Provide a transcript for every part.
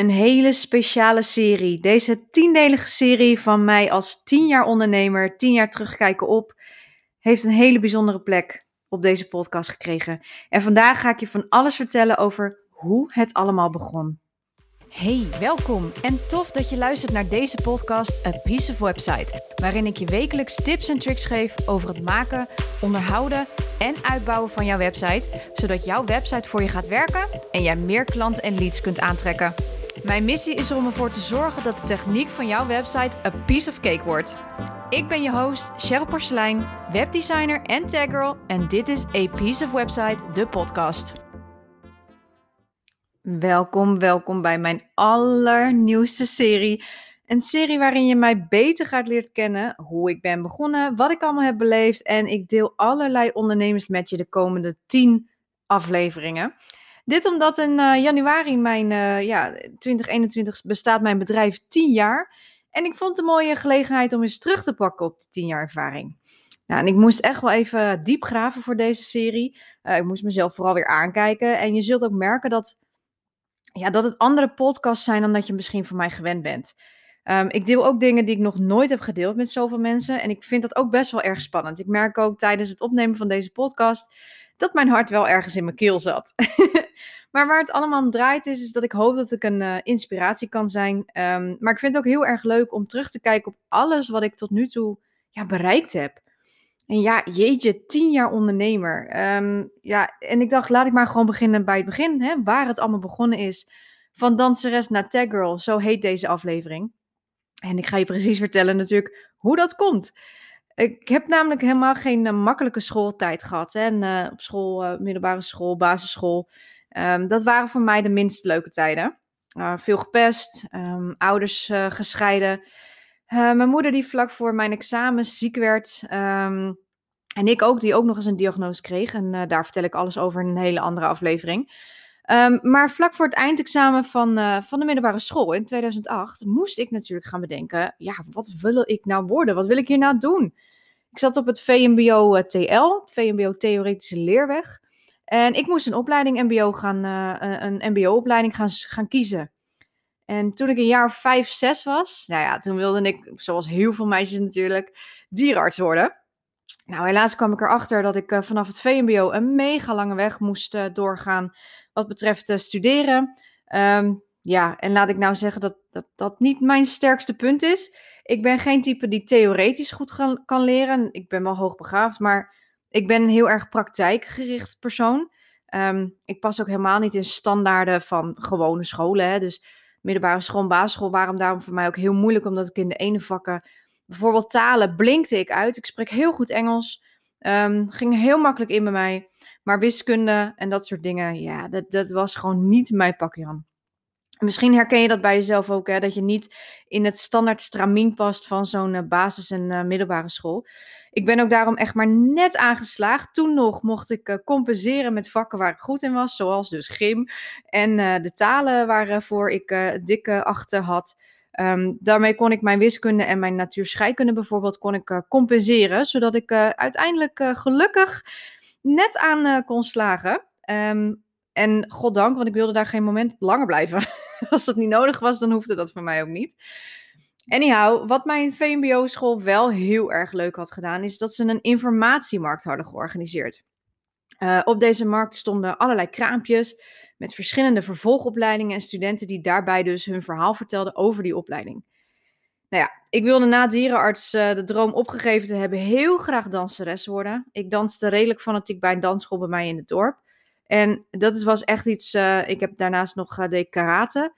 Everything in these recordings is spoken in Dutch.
Een hele speciale serie. Deze tiendelige serie van mij als tien jaar ondernemer, tien jaar terugkijken op, heeft een hele bijzondere plek op deze podcast gekregen. En vandaag ga ik je van alles vertellen over hoe het allemaal begon. Hey, welkom en tof dat je luistert naar deze podcast A Piece of Website, waarin ik je wekelijks tips en tricks geef over het maken, onderhouden en uitbouwen van jouw website, zodat jouw website voor je gaat werken en jij meer klanten en leads kunt aantrekken. Mijn missie is om ervoor te zorgen dat de techniek van jouw website a piece of cake wordt. Ik ben je host, Cheryl Porcelein, webdesigner en taggirl en dit is A Piece of Website, de podcast. Welkom, welkom bij mijn allernieuwste serie. Een serie waarin je mij beter gaat leren kennen, hoe ik ben begonnen, wat ik allemaal heb beleefd en ik deel allerlei ondernemers met je de komende 10 afleveringen. Dit omdat in uh, januari mijn, uh, ja, 2021 bestaat mijn bedrijf 10 jaar. En ik vond het een mooie gelegenheid om eens terug te pakken op die 10 jaar ervaring. Nou, en ik moest echt wel even diep graven voor deze serie. Uh, ik moest mezelf vooral weer aankijken. En je zult ook merken dat, ja, dat het andere podcasts zijn dan dat je misschien van mij gewend bent. Um, ik deel ook dingen die ik nog nooit heb gedeeld met zoveel mensen. En ik vind dat ook best wel erg spannend. Ik merk ook tijdens het opnemen van deze podcast dat mijn hart wel ergens in mijn keel zat. maar waar het allemaal om draait is, is dat ik hoop dat ik een uh, inspiratie kan zijn. Um, maar ik vind het ook heel erg leuk om terug te kijken op alles wat ik tot nu toe ja, bereikt heb. En ja, jeetje, tien jaar ondernemer. Um, ja, en ik dacht, laat ik maar gewoon beginnen bij het begin, hè, waar het allemaal begonnen is. Van danseres naar tag girl, zo heet deze aflevering. En ik ga je precies vertellen natuurlijk hoe dat komt. Ik heb namelijk helemaal geen uh, makkelijke schooltijd gehad. Hè. En, uh, op school, middelbare school, basisschool. Um, dat waren voor mij de minst leuke tijden. veel gepest, um, ouders gescheiden. mijn moeder die vlak voor mijn examens ziek werd. Um, en ik ook, die ook nog eens een diagnose kreeg. En daar vertel ik alles over in een hele andere aflevering. Maar vlak voor het eindexamen van, van de middelbare school in 2008 moest ik natuurlijk gaan bedenken: ja, wat wil ik nou worden? Wat wil ik hier nou doen? Ik zat op het VMBO uh, TL, het VMBO Theoretische Leerweg. En ik moest een opleiding MBO gaan, uh, een MBO-opleiding gaan, gaan kiezen. En toen ik een jaar of vijf, zes was, nou ja, toen wilde ik, zoals heel veel meisjes natuurlijk, dierenarts worden. Nou, helaas kwam ik erachter dat ik vanaf het VMBO een mega lange weg moest doorgaan wat betreft studeren. Um, ja, en laat ik nou zeggen dat, dat dat niet mijn sterkste punt is. Ik ben geen type die theoretisch goed kan, kan leren. Ik ben wel hoogbegaafd, maar ik ben een heel erg praktijkgericht persoon. Um, ik pas ook helemaal niet in standaarden van gewone scholen. Hè. Dus middelbare school en basisschool waren daarom voor mij ook heel moeilijk, omdat ik in de ene vakken, bijvoorbeeld talen, blinkte ik uit. Ik spreek heel goed Engels. Um, ging heel makkelijk in bij mij. Maar wiskunde en dat soort dingen, ja, dat, dat was gewoon niet mijn pakje aan. Misschien herken je dat bij jezelf ook, hè, dat je niet in het standaard stramien past van zo'n uh, basis- en uh, middelbare school. Ik ben ook daarom echt maar net aangeslaagd. Toen nog mocht ik uh, compenseren met vakken waar ik goed in was, zoals dus gym en de talen waarvoor ik dikke achter had. Um, daarmee kon ik mijn wiskunde en mijn natuurscheikunde bijvoorbeeld kon ik, compenseren, zodat ik uiteindelijk gelukkig net aan kon slagen. Um, en goddank, want ik wilde daar geen moment langer blijven. Als dat niet nodig was, dan hoefde dat voor mij ook niet. Anyhow, wat mijn VMBO-school wel heel erg leuk had gedaan, is dat ze een informatiemarkt hadden georganiseerd. Uh, op deze markt stonden allerlei kraampjes met verschillende vervolgopleidingen en studenten die daarbij dus hun verhaal vertelden over die opleiding. Nou ja, ik wilde na dierenarts uh, de droom opgegeven te hebben heel graag danseres worden. Ik danste redelijk fanatiek bij een dansschool bij mij in het dorp. En dat was echt iets. Uh, ik heb daarnaast nog uh, deed karate.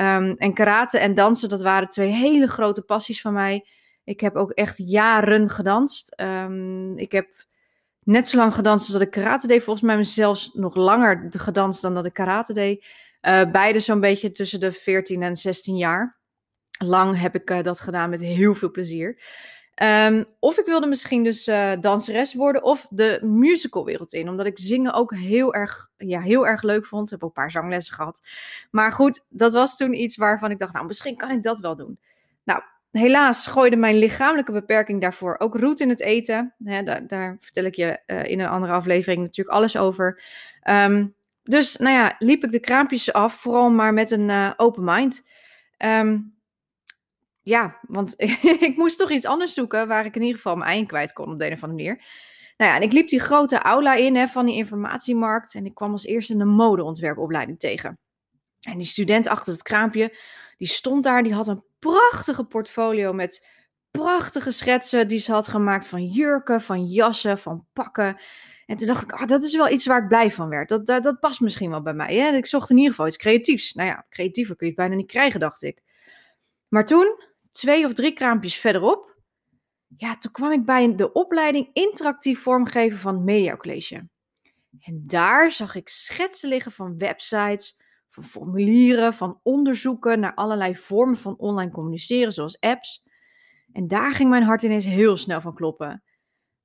Um, en karate en dansen, dat waren twee hele grote passies van mij. Ik heb ook echt jaren gedanst. Um, ik heb net zo lang gedanst als dat ik karate deed. Volgens mij zelfs nog langer gedanst dan dat ik karate deed. Uh, beide zo'n beetje tussen de 14 en 16 jaar. Lang heb ik dat gedaan met heel veel plezier. Um, of ik wilde misschien dus uh, danseres worden of de musicalwereld in. Omdat ik zingen ook heel erg, ja, heel erg leuk vond. Ik heb ook een paar zanglessen gehad. Maar goed, dat was toen iets waarvan ik dacht, nou, misschien kan ik dat wel doen. Nou, helaas gooide mijn lichamelijke beperking daarvoor ook roet in het eten. daar, daar, vertel ik je uh, in een andere aflevering natuurlijk alles over. Um, dus nou ja, liep ik de kraampjes af, vooral maar met een uh, open mind. Um, ja, want ik moest toch iets anders zoeken waar ik in ieder geval mijn eigen kwijt kon op de een of andere manier. Nou ja, en ik liep die grote aula in hè, van die informatiemarkt en ik kwam als eerste een modeontwerpopleiding tegen. En die student achter het kraampje, die stond daar, die had een prachtige portfolio met prachtige schetsen die ze had gemaakt van jurken, van jassen, van pakken. En toen dacht ik, ah, dat is wel iets waar ik blij van werd. Dat, dat, dat past misschien wel bij mij. Hè? Ik zocht in ieder geval iets creatiefs. Nou ja, creatiever kun je het bijna niet krijgen, dacht ik. Maar toen, twee of drie kraampjes verderop, ja, toen kwam ik bij de opleiding interactief vormgeven van Media College. En daar zag ik schetsen liggen van websites, van formulieren, van onderzoeken naar allerlei vormen van online communiceren, zoals apps. En daar ging mijn hart ineens heel snel van kloppen.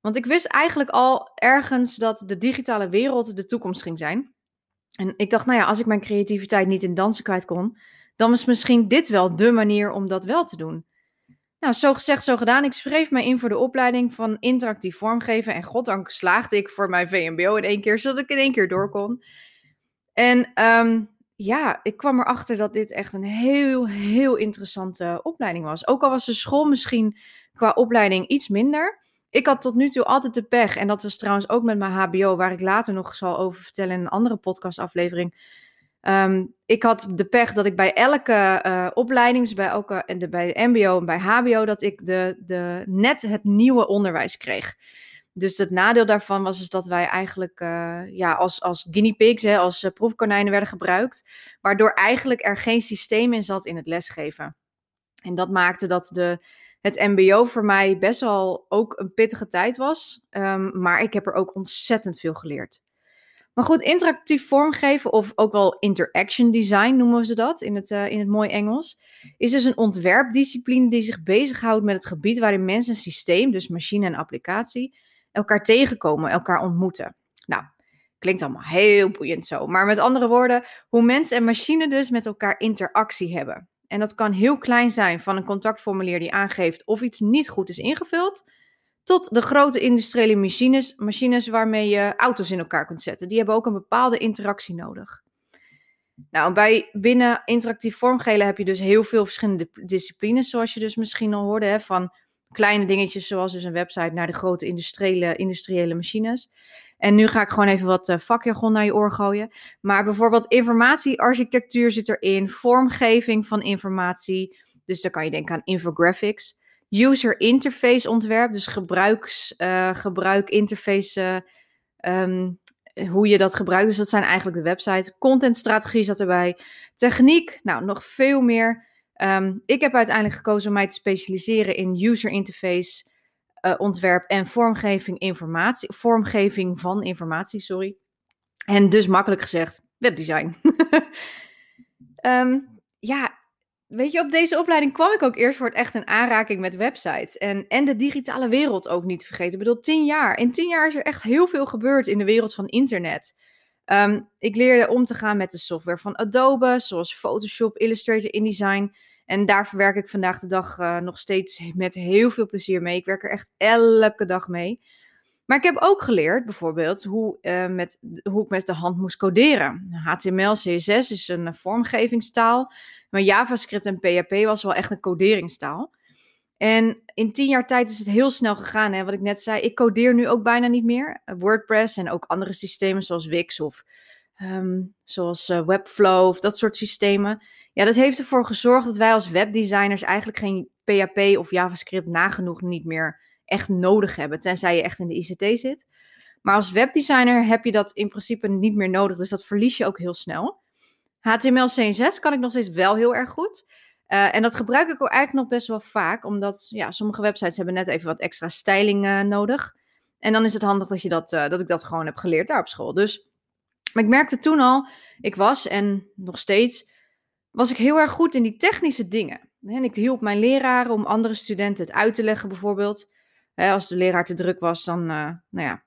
Want ik wist eigenlijk al ergens dat de digitale wereld de toekomst ging zijn. En ik dacht, nou ja, als ik mijn creativiteit niet in dansen kwijt kon, dan was misschien dit wel de manier om dat wel te doen. Nou, zo gezegd, zo gedaan. Ik schreef mij in voor de opleiding van interactief vormgeven. En goddank slaagde ik voor mijn VMBO in één keer, zodat ik in één keer door kon. En um, ja, ik kwam erachter dat dit echt een heel, heel interessante opleiding was. Ook al was de school misschien qua opleiding iets minder. Ik had tot nu toe altijd de pech, en dat was trouwens ook met mijn HBO, waar ik later nog zal over vertellen in een andere podcastaflevering. Um, ik had de pech dat ik bij elke uh, opleiding, bij, elke, de, bij MBO en bij HBO, dat ik de, de, net het nieuwe onderwijs kreeg. Dus het nadeel daarvan was is dat wij eigenlijk uh, ja, als, als guinea pigs, hè, als uh, proefkonijnen werden gebruikt. Waardoor eigenlijk er geen systeem in zat in het lesgeven. En dat maakte dat de, het MBO voor mij best wel ook een pittige tijd was. Um, maar ik heb er ook ontzettend veel geleerd. Maar goed, interactief vormgeven, of ook wel interaction design noemen ze dat in het, uh, in het mooi Engels, is dus een ontwerpdiscipline die zich bezighoudt met het gebied waarin mensen een systeem, dus machine en applicatie, elkaar tegenkomen, elkaar ontmoeten. Nou, klinkt allemaal heel boeiend zo. Maar met andere woorden, hoe mens en machine dus met elkaar interactie hebben. En dat kan heel klein zijn, van een contactformulier die aangeeft of iets niet goed is ingevuld, tot de grote industriële machines, machines waarmee je auto's in elkaar kunt zetten. Die hebben ook een bepaalde interactie nodig. Nou, bij binnen interactief vormgeven heb je dus heel veel verschillende disciplines, zoals je dus misschien al hoorde, hè, van kleine dingetjes zoals dus een website naar de grote industriële, industriële machines. En nu ga ik gewoon even wat uh, vakjargon naar je oor gooien. Maar bijvoorbeeld informatiearchitectuur zit erin, vormgeving van informatie. Dus dan kan je denken aan infographics. User interface ontwerp, dus gebruiks, uh, gebruik interface, um, hoe je dat gebruikt. Dus dat zijn eigenlijk de websites. Contentstrategie zat erbij. Techniek, nou nog veel meer. Um, ik heb uiteindelijk gekozen om mij te specialiseren in user interface uh, ontwerp en vormgeving, informatie, vormgeving van informatie, sorry. En dus makkelijk gezegd, webdesign. um, ja, weet je, op deze opleiding kwam ik ook eerst voor het echt in aanraking met websites. En, en de digitale wereld ook niet te vergeten. Ik bedoel, tien jaar. In tien jaar is er echt heel veel gebeurd in de wereld van internet. Um, ik leerde om te gaan met de software van Adobe, zoals Photoshop, Illustrator, InDesign. En daar verwerk ik vandaag de dag uh, nog steeds met heel veel plezier mee. Ik werk er echt elke dag mee. Maar ik heb ook geleerd, bijvoorbeeld, hoe, uh, met, hoe ik met de hand moest coderen. HTML, CSS is een vormgevingstaal. Maar JavaScript en PHP was wel echt een coderingstaal. En in tien jaar tijd is het heel snel gegaan. Hè? Wat ik net zei, ik codeer nu ook bijna niet meer. WordPress en ook andere systemen zoals Wix of um, zoals Webflow of dat soort systemen. Ja, dat heeft ervoor gezorgd dat wij als webdesigners eigenlijk geen PHP of JavaScript nagenoeg niet meer echt nodig hebben, tenzij je echt in de ICT zit. Maar als webdesigner heb je dat in principe niet meer nodig, dus dat verlies je ook heel snel. HTML, CSS kan ik nog steeds wel heel erg goed. Uh, en dat gebruik ik ook eigenlijk nog best wel vaak, omdat ja, sommige websites hebben net even wat extra styling uh, nodig. En dan is het handig dat, je dat, uh, dat ik dat gewoon heb geleerd daar op school. Dus, maar ik merkte toen al, ik was en nog steeds was ik heel erg goed in die technische dingen. En ik hielp mijn leraren om andere studenten het uit te leggen, bijvoorbeeld. Als de leraar te druk was, dan uh, nou ja,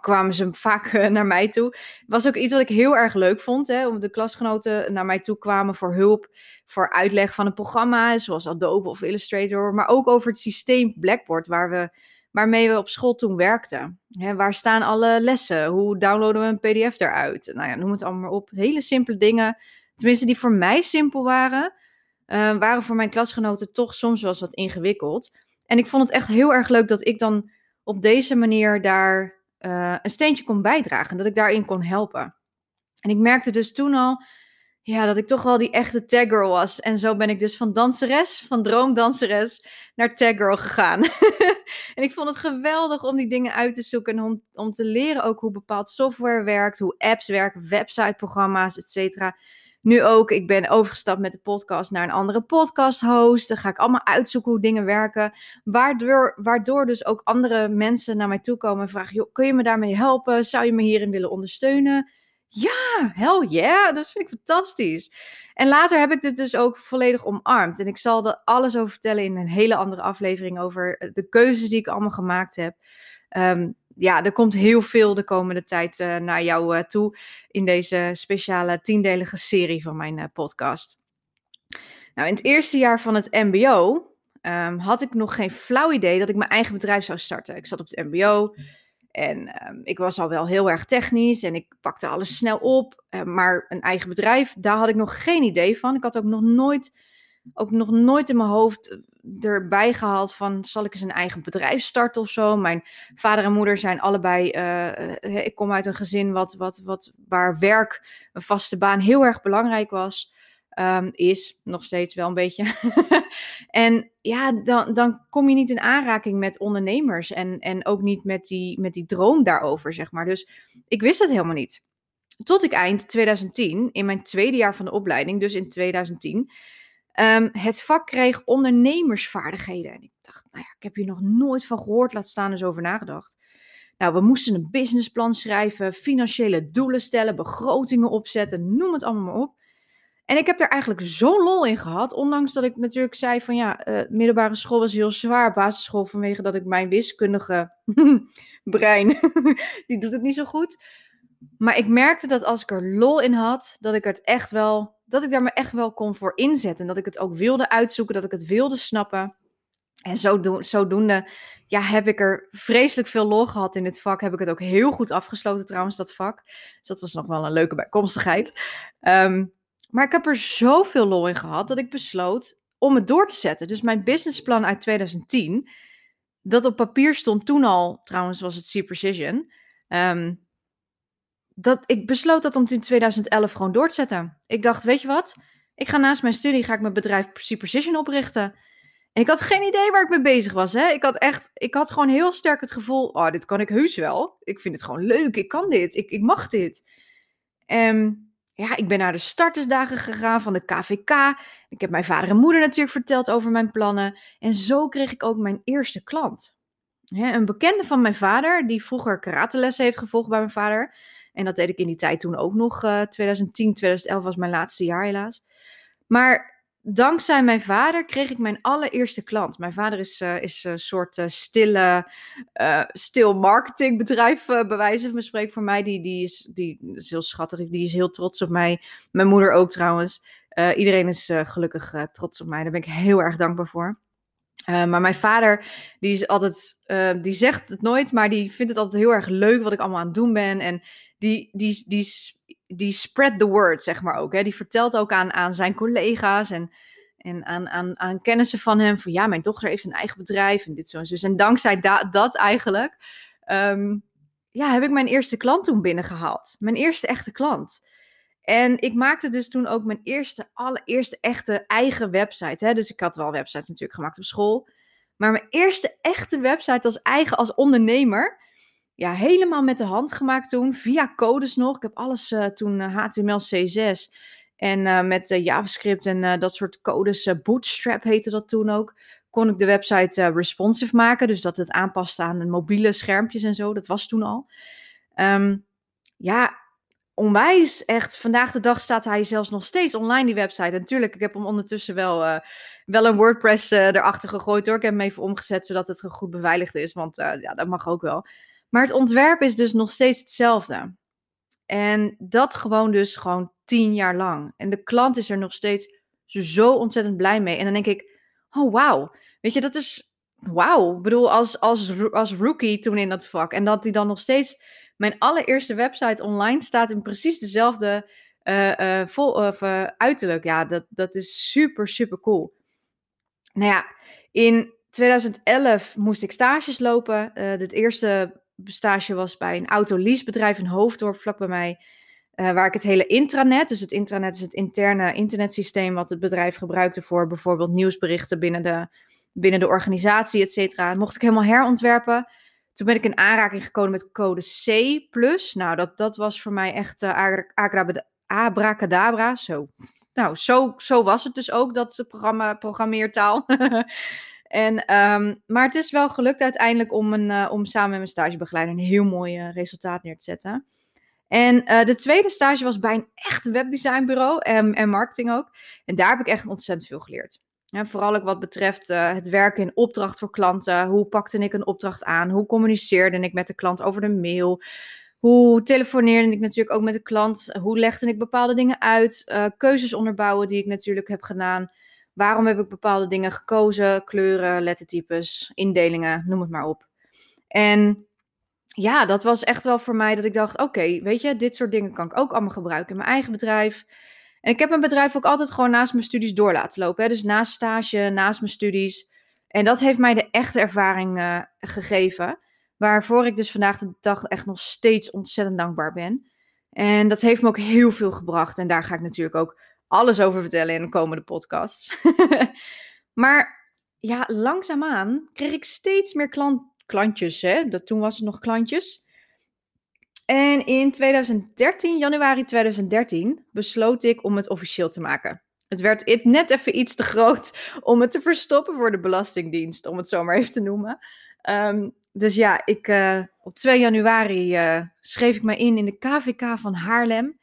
kwamen ze vaak uh, naar mij toe. Was ook iets wat ik heel erg leuk vond. Hè, om de klasgenoten naar mij toe kwamen voor hulp, voor uitleg van een programma, zoals Adobe of Illustrator. Maar ook over het systeem Blackboard, waar we waarmee we op school toen werkten. Waar staan alle lessen? Hoe downloaden we een PDF eruit? Nou ja, noem het allemaal maar op. Hele simpele dingen, tenminste die voor mij simpel waren, uh, waren voor mijn klasgenoten toch soms wel eens wat ingewikkeld. En ik vond het echt heel erg leuk dat ik dan op deze manier daar uh, een steentje kon bijdragen. Dat ik daarin kon helpen. En ik merkte dus toen al ja, dat ik toch wel die echte taggirl was. En zo ben ik dus van danseres, van droomdanseres, naar taggirl gegaan. en ik vond het geweldig om die dingen uit te zoeken en om, om te leren ook hoe bepaald software werkt, hoe apps werken, websiteprogramma's, et. Nu ook, ik ben overgestapt met de podcast naar een andere podcast host. Dan ga ik allemaal uitzoeken hoe dingen werken. Waardoor, waardoor dus ook andere mensen naar mij toe komen en vragen: joh, kun je me daarmee helpen? Zou je me hierin willen ondersteunen? Ja, hell yeah, dat vind ik fantastisch. En later heb ik dit dus ook volledig omarmd. En ik zal er alles over vertellen in een hele andere aflevering over de keuzes die ik allemaal gemaakt heb. Um, ja, er komt heel veel de komende tijd uh, naar jou uh, toe in deze speciale tiendelige serie van mijn uh, podcast. Nou, in het eerste jaar van het MBO ehm, had ik nog geen flauw idee dat ik mijn eigen bedrijf zou starten. Ik zat op het MBO. En um, ik was al wel heel erg technisch en ik pakte alles snel op. Maar een eigen bedrijf, daar had ik nog geen idee van. Ik had ook nog nooit, ook nog nooit in mijn hoofd erbij gehaald van zal ik eens een eigen bedrijf starten of zo. Mijn vader en moeder zijn allebei, uh, ik kom uit een gezin wat, wat, wat, waar werk, een vaste baan heel erg belangrijk was. Um, is nog steeds wel een beetje. en ja, dan, dan kom je niet in aanraking met ondernemers en, en ook niet met die, met die droom daarover, zeg maar. Dus ik wist het helemaal niet. Tot ik eind 2010, in mijn tweede jaar van de opleiding, dus in 2010, ehm, het vak kreeg ondernemersvaardigheden. En ik dacht, nou ja, ik heb hier nog nooit van gehoord, laat staan eens over nagedacht. Nou, we moesten een businessplan schrijven, financiële doelen stellen, begrotingen opzetten, noem het allemaal maar op. En ik heb er eigenlijk zo'n lol in gehad. Ondanks dat ik natuurlijk zei van ja, uh, middelbare school was heel zwaar. Basisschool vanwege dat ik mijn wiskundige brein, die doet het niet zo goed. Maar ik merkte dat als ik er lol in had, dat ik het echt wel, dat ik daar me echt wel kon voor inzetten. En dat ik het ook wilde uitzoeken, dat ik het wilde snappen. En zodo zodoende ja, heb ik er vreselijk veel lol gehad in dit vak. Heb ik het ook heel goed afgesloten trouwens, dat vak. Dus dat was nog wel een leuke bijkomstigheid. Um, maar ik heb er zoveel lol in gehad dat ik besloot om het door te zetten. Dus mijn businessplan uit 2010, dat op papier stond toen al, trouwens was het C Precision. Um, dat, ik besloot dat om in 2011 gewoon door te zetten. Ik dacht, weet je wat? Ik ga naast mijn studie, ga ik mijn bedrijf Precision oprichten. En ik had geen idee waar ik mee bezig was. Hè? Ik had echt, ik had gewoon heel sterk het gevoel, oh, dit kan ik heus wel. Ik vind het gewoon leuk, ik kan dit, ik, ik mag dit. Um, ja, ik ben naar de startersdagen gegaan van de KVK. Ik heb mijn vader en moeder natuurlijk verteld over mijn plannen. En zo kreeg ik ook mijn eerste klant. een bekende van mijn vader, die vroeger karatelessen heeft gevolgd bij mijn vader. En dat deed ik in die tijd toen ook nog. Uh, 2010, 2011 was mijn laatste jaar helaas. Maar dankzij mijn vader kreeg ik mijn allereerste klant. Mijn vader is, uh, is een soort uh, stille, stil marketingbedrijf, bij wijze van spreken voor mij. Die, die, is, die is heel schattig, die is heel trots op mij. Mijn moeder ook trouwens. iedereen is gelukkig trots op mij, daar ben ik heel erg dankbaar voor. maar mijn vader, die is altijd, die zegt het nooit, maar die vindt het altijd heel erg leuk wat ik allemaal aan het doen ben. En die, die, die, die spread the word, zeg maar ook. Hè. Die vertelt ook aan, aan zijn collega's en, en aan, aan, aan kennissen van hem van ja, mijn dochter heeft een eigen bedrijf en dit zo en zo. En dankzij dat eigenlijk, um, ja, heb ik mijn eerste klant toen binnengehaald. Mijn eerste echte klant. En ik maakte dus toen ook mijn eerste, allereerste echte eigen website. Hè. Dus ik had wel websites natuurlijk gemaakt op school. Maar mijn eerste echte website als eigen, als ondernemer, ja, helemaal met de hand gemaakt toen, via codes nog. Ik heb alles uh, toen HTML, C6 en uh, met JavaScript en dat soort codes. Bootstrap heette dat toen ook. Kon ik de website responsive maken, dus dat het aanpast aan mobiele schermpjes en zo. Dat was toen al. Um, ja, onwijs. Echt, vandaag de dag staat hij zelfs nog steeds online, die website. En natuurlijk, ik heb hem ondertussen wel, wel een WordPress erachter gegooid hoor. Ik heb hem even omgezet, zodat het goed beveiligd is. Want ja, dat mag ook wel. Maar het ontwerp is dus nog steeds hetzelfde. En dat gewoon dus gewoon tien jaar lang. En de klant is er nog steeds zo ontzettend blij mee. En dan denk ik, oh wauw. Weet je, dat is, wauw. Ik bedoel, als, als, als rookie toen in dat vak. En dat die dan nog steeds... Mijn allereerste website online staat in precies dezelfde uh, vol, of, uh, uiterlijk. Ja, dat, dat is super, super cool. Nou ja, in 2011 moest ik stages lopen. het eerste stage was bij een autoleasebedrijf in Hoofddorp, vlak bij mij. waar ik het hele intranet, dus het intranet is het interne internetsysteem wat het bedrijf gebruikte voor bijvoorbeeld nieuwsberichten binnen de, binnen de organisatie, et cetera. Mocht ik helemaal herontwerpen. Toen ben ik in aanraking gekomen met code C+. Nou, dat, dat was voor mij echt uh, abracadabra. Zo. Nou, zo, zo was het dus ook, dat programma, programmeertaal. en, um, maar het is wel gelukt uiteindelijk om, een, uh, om samen met mijn stagebegeleider een heel mooi uh, resultaat neer te zetten. En uh, de tweede stage was bij een echt webdesignbureau en, en marketing ook. En daar heb ik echt ontzettend veel geleerd. Vooral ook wat betreft het werken in opdracht voor klanten. Hoe pakte ik een opdracht aan? Hoe communiceerde ik met de klant over de mail? Hoe telefoneerde ik natuurlijk ook met de klant? Hoe legde ik bepaalde dingen uit? Keuzes onderbouwen die ik natuurlijk heb gedaan. Waarom heb ik bepaalde dingen gekozen? Kleuren, lettertypes, indelingen, noem het maar op. En ja, dat was echt wel voor mij dat ik dacht: oké, weet je, dit soort dingen kan ik ook allemaal gebruiken in mijn eigen bedrijf. En ik heb mijn bedrijf ook altijd gewoon naast mijn studies door laten lopen. Hè? Dus naast stage, naast mijn studies. En dat heeft mij de echte ervaring uh, gegeven. Waarvoor ik dus vandaag de dag echt nog steeds ontzettend dankbaar ben. En dat heeft me ook heel veel gebracht. En daar ga ik natuurlijk ook alles over vertellen in de komende podcasts. maar ja, langzaamaan kreeg ik steeds meer klant, klantjes. Hè? Dat, toen was het nog klantjes. En in 2013, januari 2013, besloot ik om het officieel te maken. Het werd net even iets te groot om het te verstoppen voor de Belastingdienst, om het zo maar even te noemen. Um, dus ja, ik, uh, op 2 januari uh, schreef ik me in in de KVK van Haarlem.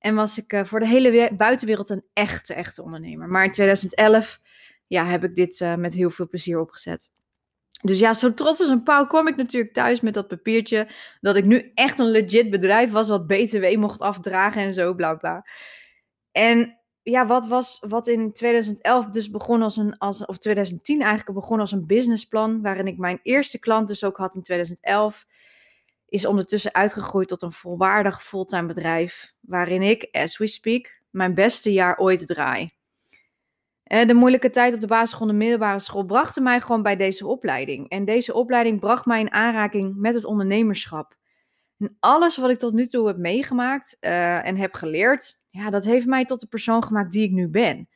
En was ik uh, voor de hele buitenwereld een echte, echte ondernemer. Maar in 2011 ja, heb ik dit met heel veel plezier opgezet. Dus ja, zo trots als een pauw kwam ik natuurlijk thuis met dat papiertje. Dat ik nu echt een legit bedrijf was wat BTW mocht afdragen en zo, bla bla. En ja, wat was wat in 2011 dus begon als een, als, of 2010 eigenlijk begon als een businessplan. Waarin ik mijn eerste klant dus ook had in 2011. Is ondertussen uitgegroeid tot een volwaardig fulltime bedrijf. Waarin ik, as we speak, mijn beste jaar ooit draai. Eh, de moeilijke tijd op de basisschool en de middelbare school brachten mij gewoon bij deze opleiding. En deze opleiding bracht mij in aanraking met het ondernemerschap. En alles wat ik tot nu toe heb meegemaakt uh, en heb geleerd, ja, dat heeft mij tot de persoon gemaakt die ik nu ben.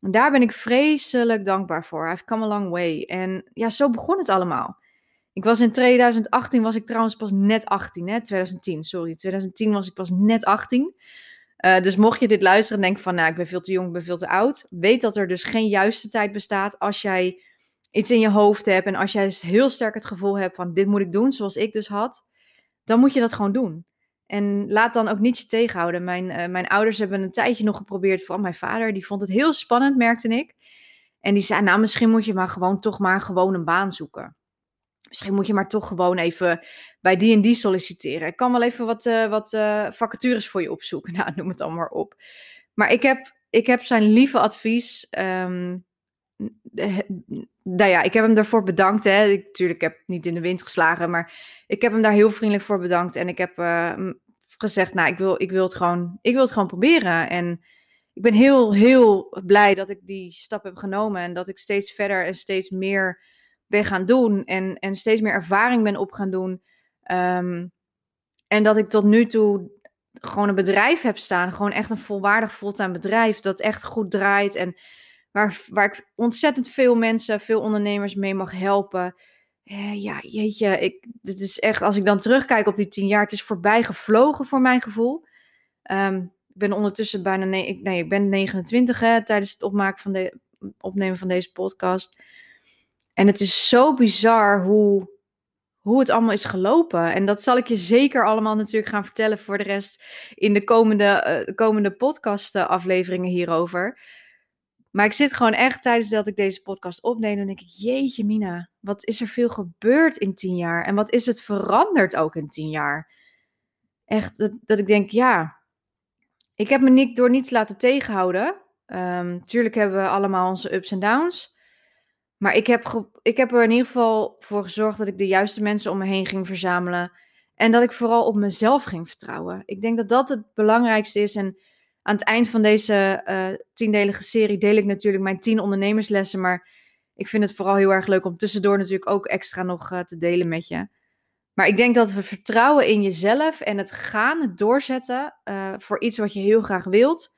En daar ben ik vreselijk dankbaar voor. I've come a long way. En ja, zo begon het allemaal. Ik was in 2018, was ik trouwens pas net 18, hè? 2010, sorry. 2010 was ik pas net 18. Uh, dus mocht je dit luisteren en denken van, nou, ik ben veel te jong, ik ben veel te oud. Weet dat er dus geen juiste tijd bestaat als jij iets in je hoofd hebt. En als jij dus heel sterk het gevoel hebt van, dit moet ik doen, zoals ik dus had. Dan moet je dat gewoon doen. En laat dan ook niet je tegenhouden. Mijn, uh, mijn ouders hebben een tijdje nog geprobeerd, vooral mijn vader. Die vond het heel spannend, merkte ik. En die zei, nou, misschien moet je maar gewoon toch maar gewoon een baan zoeken misschien moet je maar toch gewoon even bij die en die solliciteren. Ik kan wel even wat, uh, wat uh, vacatures voor je opzoeken. Nou, noem het dan maar op. Maar ik heb, ik heb zijn lieve advies. Um, nou ja, ik heb hem daarvoor bedankt. Hè. Ik, natuurlijk, ik heb niet in de wind geslagen, maar ik heb hem daar heel vriendelijk voor bedankt. En ik heb uh, gezegd, nou, ik wil, ik, wil het gewoon, ik wil het gewoon proberen. En ik ben heel, heel blij dat ik die stap heb genomen. En dat ik steeds verder en steeds meer ben gaan doen en, en steeds meer ervaring ben op gaan doen. Um, en dat ik tot nu toe gewoon een bedrijf heb staan. Gewoon echt een volwaardig fulltime bedrijf dat echt goed draait. En waar, waar ik ontzettend veel mensen, veel ondernemers mee mag helpen. Eh, ja, jeetje, ik, dit is echt, als ik dan terugkijk op die tien jaar, het is voorbij gevlogen voor mijn gevoel. Um, ik ben ondertussen bijna, nee, nee, ik ben 29 hè, tijdens het opmaken van de, opnemen van deze podcast. En het is zo bizar hoe, hoe het allemaal is gelopen. En dat zal ik je zeker allemaal natuurlijk gaan vertellen voor de rest in de komende, uh, komende podcast-afleveringen hierover. Maar ik zit gewoon echt tijdens dat ik deze podcast opneem, en denk ik, jeetje Mina, wat is er veel gebeurd in tien jaar? En wat is het veranderd ook in tien jaar? Echt, dat, dat ik denk, ja, ik heb me niet, door niets laten tegenhouden. Um, tuurlijk hebben we allemaal onze ups en downs. Maar ik heb, ik heb er in ieder geval voor gezorgd dat ik de juiste mensen om me heen ging verzamelen. En dat ik vooral op mezelf ging vertrouwen. Ik denk dat dat het belangrijkste is. En aan het eind van deze uh, tiendelige serie deel ik natuurlijk mijn tien ondernemerslessen. Maar ik vind het vooral heel erg leuk om tussendoor natuurlijk ook extra nog uh, te delen met je. Maar ik denk dat we vertrouwen in jezelf en het gaan, het doorzetten uh, voor iets wat je heel graag wilt,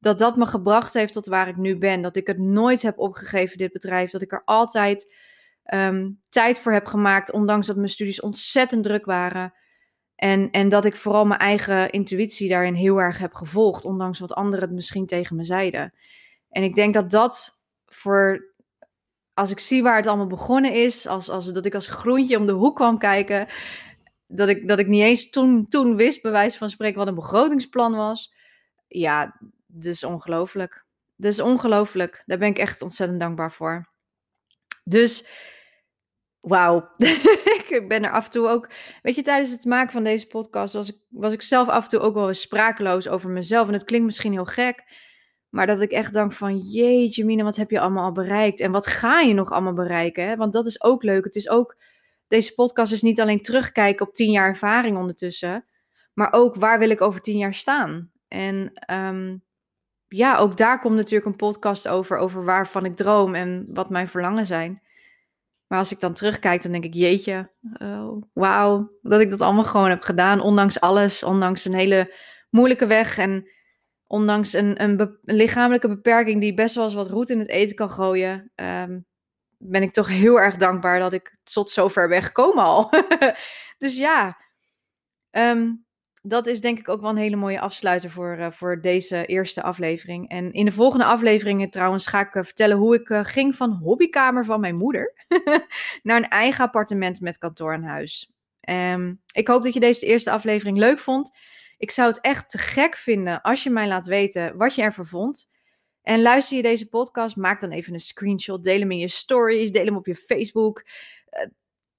dat dat me gebracht heeft tot waar ik nu ben. Dat ik het nooit heb opgegeven, dit bedrijf. Dat ik er altijd um, tijd voor heb gemaakt, ondanks dat mijn studies ontzettend druk waren. En, en dat ik vooral mijn eigen intuïtie daarin heel erg heb gevolgd, ondanks wat anderen het misschien tegen me zeiden. En ik denk dat dat voor, als ik zie waar het allemaal begonnen is, als, als dat ik als groentje om de hoek kwam kijken, dat ik, dat ik niet eens toen, toen wist, bij wijze van spreken, wat een begrotingsplan was. Ja, is ongelooflijk. Is ongelooflijk. Daar ben ik echt ontzettend dankbaar voor. Dus wauw, ik ben er af en toe ook, weet je, tijdens het maken van deze podcast was ik, was ik zelf af en toe ook wel eens sprakeloos over mezelf. En het klinkt misschien heel gek, maar dat ik echt denk van, jeetje Mina, wat heb je allemaal al bereikt? En wat ga je nog allemaal bereiken? Hè? Want dat is ook leuk. Het is ook, deze podcast is niet alleen terugkijken op tien jaar ervaring ondertussen, maar ook waar wil ik over tien jaar staan? En ehm, ja, ook daar komt natuurlijk een podcast over, over waarvan ik droom en wat mijn verlangen zijn. Maar als ik dan terugkijk, dan denk ik, jeetje, oh, wauw, dat ik dat allemaal gewoon heb gedaan. Ondanks alles, ondanks een hele moeilijke weg en ondanks een, een, lichamelijke beperking die best wel eens wat roet in het eten kan gooien, ehm, ben ik toch heel erg dankbaar dat ik tot zover ben gekomen al. dus ja, um, dat is denk ik ook wel een hele mooie afsluiter voor, uh, voor deze eerste aflevering. En in de volgende afleveringen trouwens ga ik uh, vertellen hoe ik uh, ging van hobbykamer van mijn moeder naar een eigen appartement met kantoor en huis. Um, ik hoop dat je deze eerste aflevering leuk vond. Ik zou het echt te gek vinden als je mij laat weten wat je ervan vond. En luister je deze podcast, maak dan even een screenshot, deel hem in je stories, deel hem op je Facebook.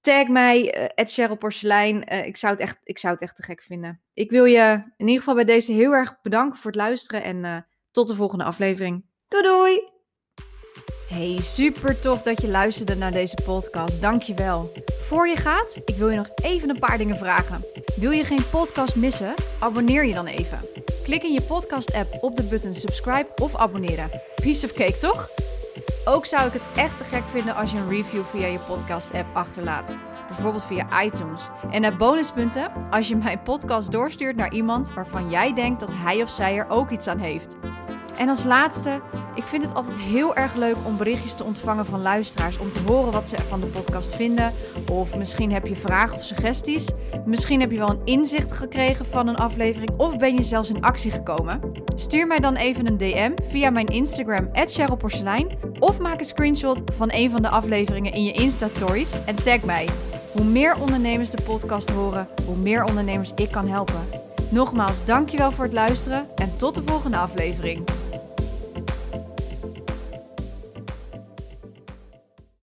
Tag mij, uh, Cheryl Porselein. Uh, ik, zou het echt, ik zou het echt te gek vinden. Ik wil je in ieder geval bij deze heel erg bedanken voor het luisteren. En uh, tot de volgende aflevering. Doei doei! Hey, super tof dat je luisterde naar deze podcast. Dankjewel. Voor je gaat, ik wil je nog even een paar dingen vragen. Wil je geen podcast missen? Abonneer je dan even. Klik in je podcast-app op de button subscribe of abonneren. Piece of cake, toch? Ook zou ik het echt te gek vinden als je een review via je podcast-app achterlaat. Bijvoorbeeld via iTunes. En naar bonuspunten als je mijn podcast doorstuurt naar iemand waarvan jij denkt dat hij of zij er ook iets aan heeft. En als laatste, ik vind het altijd heel erg leuk om berichtjes te ontvangen van luisteraars. Om te horen wat ze van de podcast vinden. Of misschien heb je vragen of suggesties. Misschien heb je wel een inzicht gekregen van een aflevering. Of ben je zelfs in actie gekomen. Stuur mij dan even een DM via mijn Instagram, Porselein. Of maak een screenshot van een van de afleveringen in je Insta-stories en tag mij. Hoe meer ondernemers de podcast horen, hoe meer ondernemers ik kan helpen. Nogmaals, dankjewel voor het luisteren en tot de volgende aflevering.